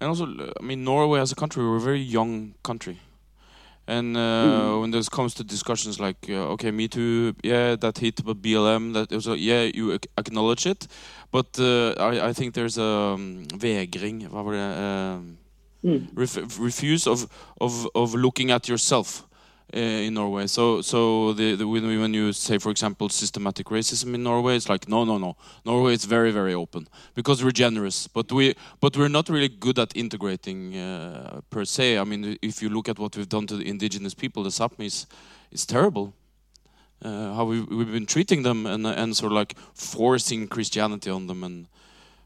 And also, I mean, Norway as a country, we're a very young country. And uh, mm. when this comes to discussions like, uh, okay, Me Too, yeah, that hit, but BLM, that was, yeah, you acknowledge it, but uh, I, I think there's a um, vegring, hva var det? Um, mm. ref refuse of, of, of looking at yourself. Uh, in Norway. So, so the, the, when, you say, for example, systematic racism in Norway, it's like no, no, no. Norway is very, very open because we're generous, but we, but we're not really good at integrating uh, per se. I mean, if you look at what we've done to the indigenous people, the Sapmis, it's terrible. Uh, how we, we've been treating them and and sort of like forcing Christianity on them and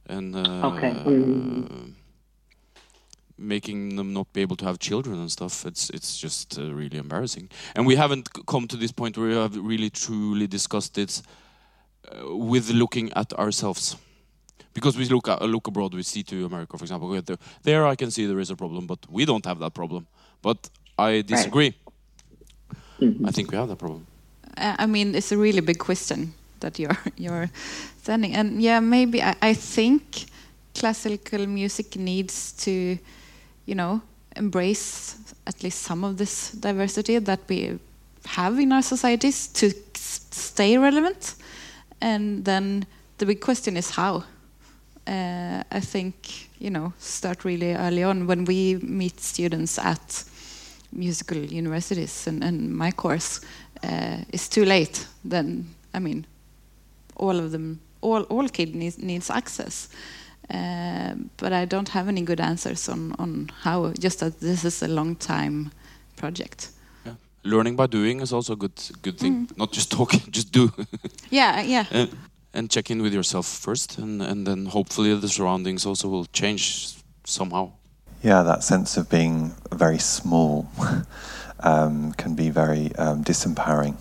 and uh, okay. mm making them not be able to have children and stuff. It's it's just uh, really embarrassing. And we haven't come to this point where we have really truly discussed it uh, with looking at ourselves. Because we look at, uh, look abroad, we see to America, for example. The, there, I can see there is a problem, but we don't have that problem. But I disagree. Right. Mm -hmm. I think we have that problem. I mean, it's a really big question that you're you're sending, and yeah, maybe I, I think classical music needs to you know, embrace at least some of this diversity that we have in our societies to stay relevant. And then the big question is how. Uh, I think you know start really early on when we meet students at musical universities and, and my course uh, it's too late then I mean all of them all all kids needs, needs access uh, but I don't have any good answers on, on how, just that this is a long time project. Yeah. Learning by doing is also a good, good thing. Mm. Not just talking, just do. yeah, yeah. And, and check in with yourself first, and, and then hopefully the surroundings also will change somehow. Yeah, that sense of being very small um, can be very um, disempowering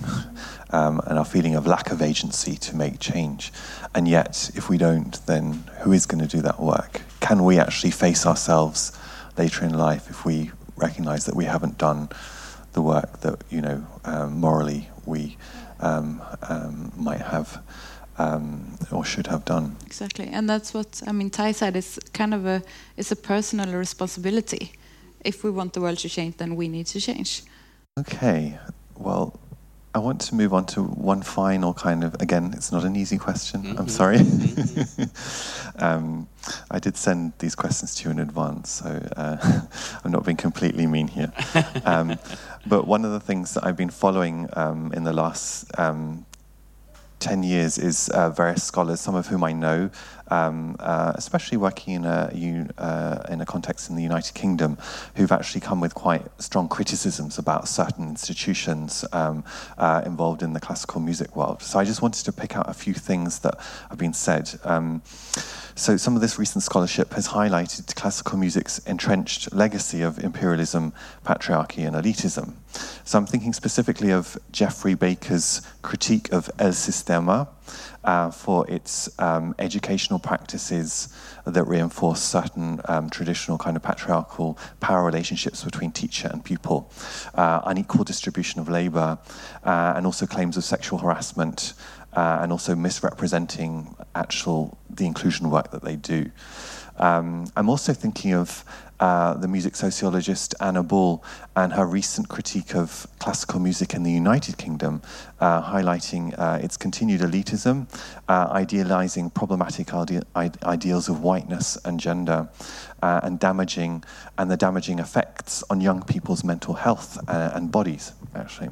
um, and our feeling of lack of agency to make change. And yet, if we don't, then who is going to do that work? Can we actually face ourselves later in life if we recognize that we haven't done the work that, you know, um, morally we um, um, might have um, or should have done? Exactly. And that's what, I mean, Tai said it's kind of a, it's a personal responsibility. If we want the world to change, then we need to change. Okay. Well, I want to move on to one final kind of, again, it's not an easy question, mm-hmm. I'm sorry. Mm-hmm. um, I did send these questions to you in advance, so uh, I'm not being completely mean here. Um, but one of the things that I've been following um, in the last um, 10 years is uh, various scholars, some of whom I know, um, uh, especially working in a, uh, in a context in the United Kingdom, who've actually come with quite strong criticisms about certain institutions um, uh, involved in the classical music world. So I just wanted to pick out a few things that have been said. Um, so some of this recent scholarship has highlighted classical music's entrenched legacy of imperialism, patriarchy, and elitism. So I'm thinking specifically of Geoffrey Baker's critique of El Sistema uh, for its um, educational practices that reinforce certain um, traditional kind of patriarchal power relationships between teacher and pupil, uh, unequal distribution of labor, uh, and also claims of sexual harassment uh, and also misrepresenting actual the inclusion work that they do. Um, I'm also thinking of uh, the music sociologist Anna Bull and her recent critique of classical music in the United Kingdom, uh, highlighting uh, its continued elitism, uh, idealizing problematic ide ideals of whiteness and gender, uh, and damaging and the damaging effects on young people's mental health uh, and bodies, actually.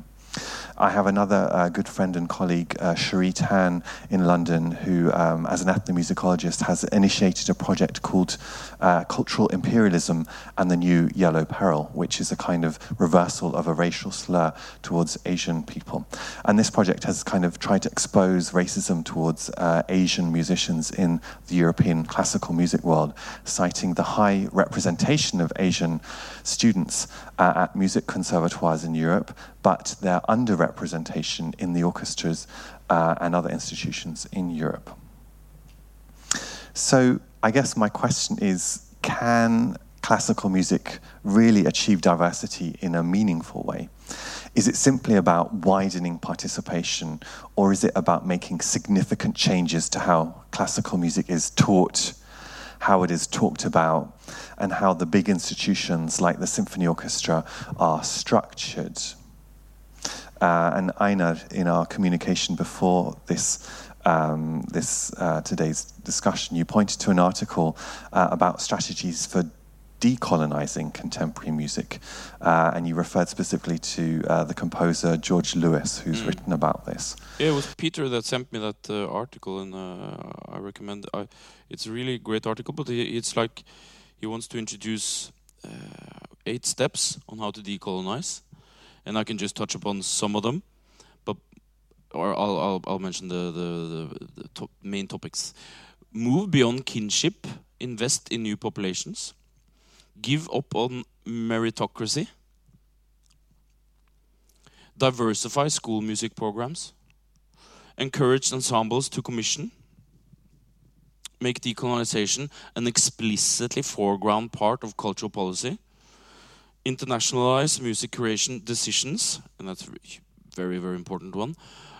I have another uh, good friend and colleague, uh, Cherie Tan, in London, who, um, as an ethnomusicologist, has initiated a project called uh, Cultural Imperialism and the New Yellow Peril, which is a kind of reversal of a racial slur towards Asian people. And this project has kind of tried to expose racism towards uh, Asian musicians in the European classical music world, citing the high representation of Asian students uh, at music conservatoires in Europe, but their underrepresentation in the orchestras uh, and other institutions in Europe. So, I guess my question is can classical music really achieve diversity in a meaningful way? Is it simply about widening participation, or is it about making significant changes to how classical music is taught, how it is talked about, and how the big institutions like the symphony orchestra are structured? Uh, and Einar, in our communication before this um, this uh, today's discussion, you pointed to an article uh, about strategies for decolonizing contemporary music, uh, and you referred specifically to uh, the composer George Lewis, who's mm. written about this. Yeah, it was Peter that sent me that uh, article, and I recommend. it's a really great article, but it's like he wants to introduce eight steps on how to decolonize and I can just touch upon some of them, but or I'll I'll, I'll mention the the, the, the top main topics. Move beyond kinship, invest in new populations, give up on meritocracy, diversify school music programs, encourage ensembles to commission, make decolonization an explicitly foreground part of cultural policy internationalize music creation decisions, and that's a very, very important one.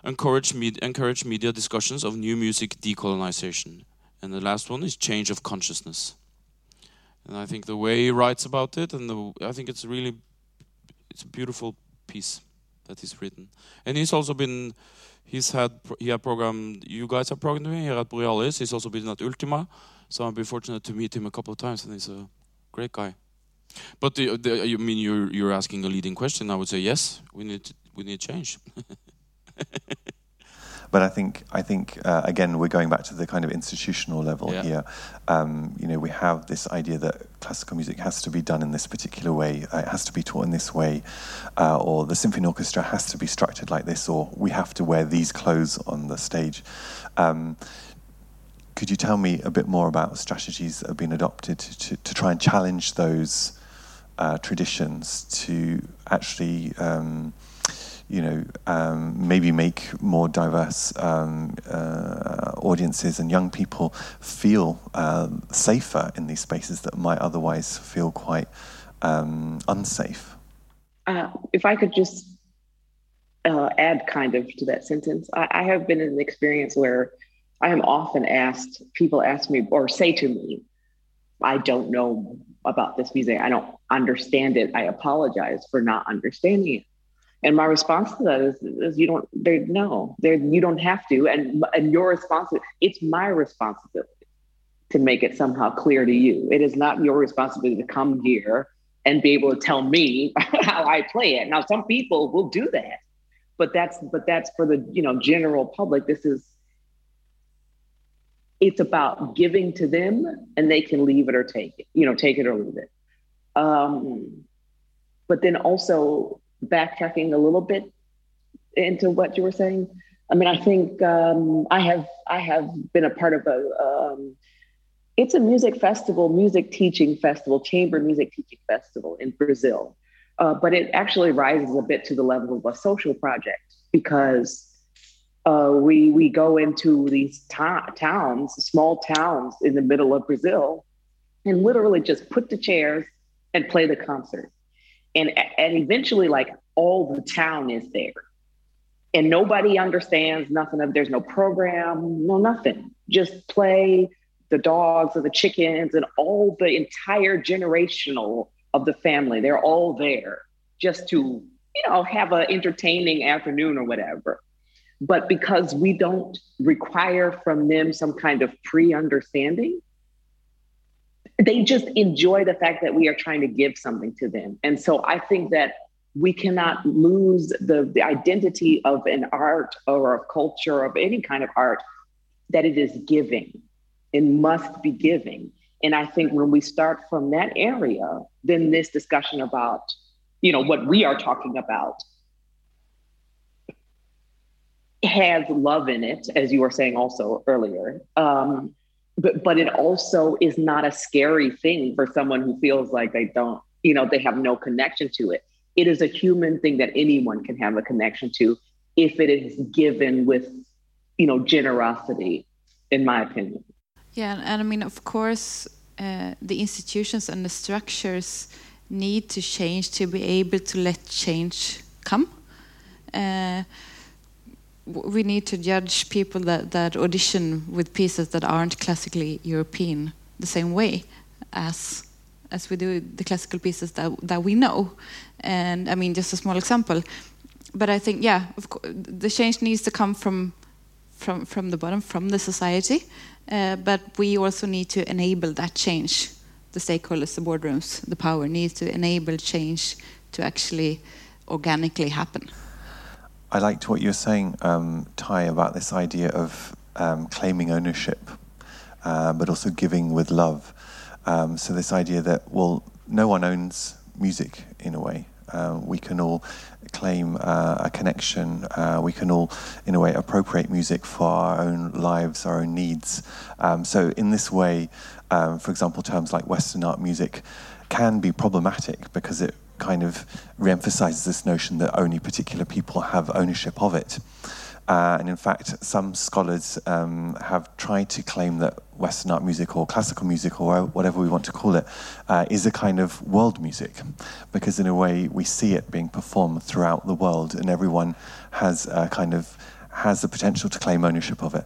Encourage, med encourage media discussions of new music decolonization. And the last one is change of consciousness. And I think the way he writes about it, and the, I think it's really, it's a beautiful piece that he's written. And he's also been, he's had, he had programmed, you guys have programmed him here at Borealis. He's also been at Ultima. So I've been fortunate to meet him a couple of times, and he's a great guy. But the, the, you mean you're you're asking a leading question? I would say yes. We need to, we need change. but I think I think uh, again we're going back to the kind of institutional level yeah. here. Um, you know, we have this idea that classical music has to be done in this particular way. Uh, it has to be taught in this way, uh, or the symphony orchestra has to be structured like this, or we have to wear these clothes on the stage. Um, could you tell me a bit more about strategies that have been adopted to, to, to try and challenge those uh, traditions to actually, um, you know, um, maybe make more diverse um, uh, audiences and young people feel uh, safer in these spaces that might otherwise feel quite um, unsafe. Uh, if I could just uh, add kind of to that sentence, I, I have been in an experience where I am often asked, people ask me or say to me, I don't know about this music. I don't understand it. I apologize for not understanding it. And my response to that is, is you don't, there, no, there, you don't have to. And, and your responsibility, it's my responsibility to make it somehow clear to you. It is not your responsibility to come here and be able to tell me how I play it. Now, some people will do that, but that's, but that's for the, you know, general public. This is, it's about giving to them and they can leave it or take it, you know, take it or leave it. Um, but then also backtracking a little bit into what you were saying. I mean, I think um, I have I have been a part of a um, it's a music festival, music teaching festival, chamber music teaching festival in Brazil, uh, but it actually rises a bit to the level of a social project because uh, we we go into these ta- towns, small towns in the middle of Brazil, and literally just put the chairs and play the concert, and and eventually like all the town is there, and nobody understands nothing of. There's no program, no nothing. Just play the dogs or the chickens and all the entire generational of the family. They're all there just to you know have an entertaining afternoon or whatever but because we don't require from them some kind of pre understanding, they just enjoy the fact that we are trying to give something to them. And so I think that we cannot lose the, the identity of an art or a culture of any kind of art that it is giving. It must be giving. And I think when we start from that area, then this discussion about, you know, what we are talking about has love in it, as you were saying also earlier. Um, but but it also is not a scary thing for someone who feels like they don't, you know, they have no connection to it. It is a human thing that anyone can have a connection to if it is given with, you know, generosity, in my opinion. Yeah, and I mean, of course, uh, the institutions and the structures need to change to be able to let change come. Uh, we need to judge people that, that audition with pieces that aren't classically European the same way as as we do the classical pieces that that we know. And I mean, just a small example, but I think yeah, the change needs to come from from from the bottom, from the society. Uh, but we also need to enable that change. The stakeholders, the boardrooms, the power needs to enable change to actually organically happen. I liked what you were saying, um, Tai, about this idea of um, claiming ownership, uh, but also giving with love. Um, so, this idea that, well, no one owns music in a way. Uh, we can all claim uh, a connection. Uh, we can all, in a way, appropriate music for our own lives, our own needs. Um, so, in this way, um, for example, terms like Western art music can be problematic because it kind of re-emphasizes this notion that only particular people have ownership of it. Uh, and in fact, some scholars um, have tried to claim that Western art music or classical music or whatever we want to call it uh, is a kind of world music, because in a way we see it being performed throughout the world, and everyone has a kind of has the potential to claim ownership of it.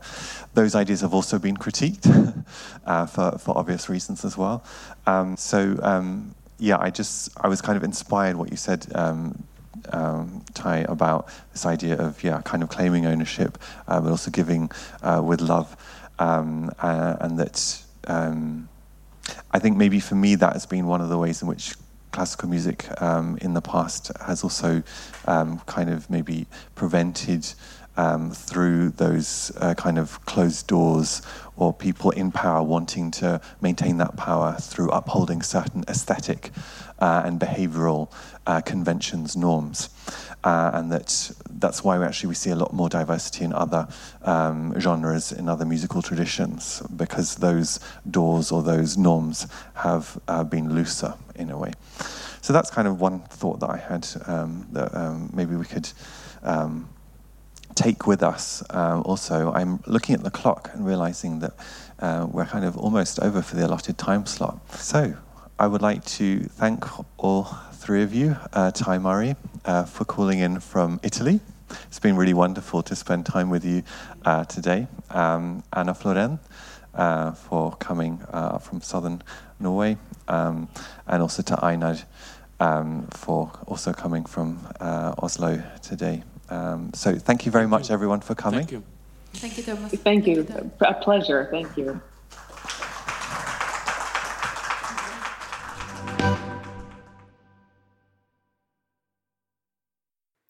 Those ideas have also been critiqued uh, for, for obvious reasons as well. Um, so um, yeah, I just I was kind of inspired what you said, um, um, Tai, about this idea of yeah, kind of claiming ownership, uh, but also giving uh, with love, um, uh, and that um, I think maybe for me that has been one of the ways in which classical music um, in the past has also um, kind of maybe prevented um, through those uh, kind of closed doors or people in power wanting to maintain that power through upholding certain aesthetic uh, and behavioral uh, conventions, norms. Uh, and that that's why we actually we see a lot more diversity in other um, genres, in other musical traditions, because those doors or those norms have uh, been looser in a way. So that's kind of one thought that I had um, that um, maybe we could um, take with us uh, also. I'm looking at the clock and realizing that uh, we're kind of almost over for the allotted time slot. So I would like to thank all three of you, uh, Murray, uh, for calling in from Italy. It's been really wonderful to spend time with you uh, today. Um, Anna Floren, uh, for coming uh, from southern Norway, um, and also to Einar um, for also coming from Oslo today. Um, so thank you very much, everyone, for coming. Thank you. Thank you, Thomas. Thank you. A pleasure. Thank you.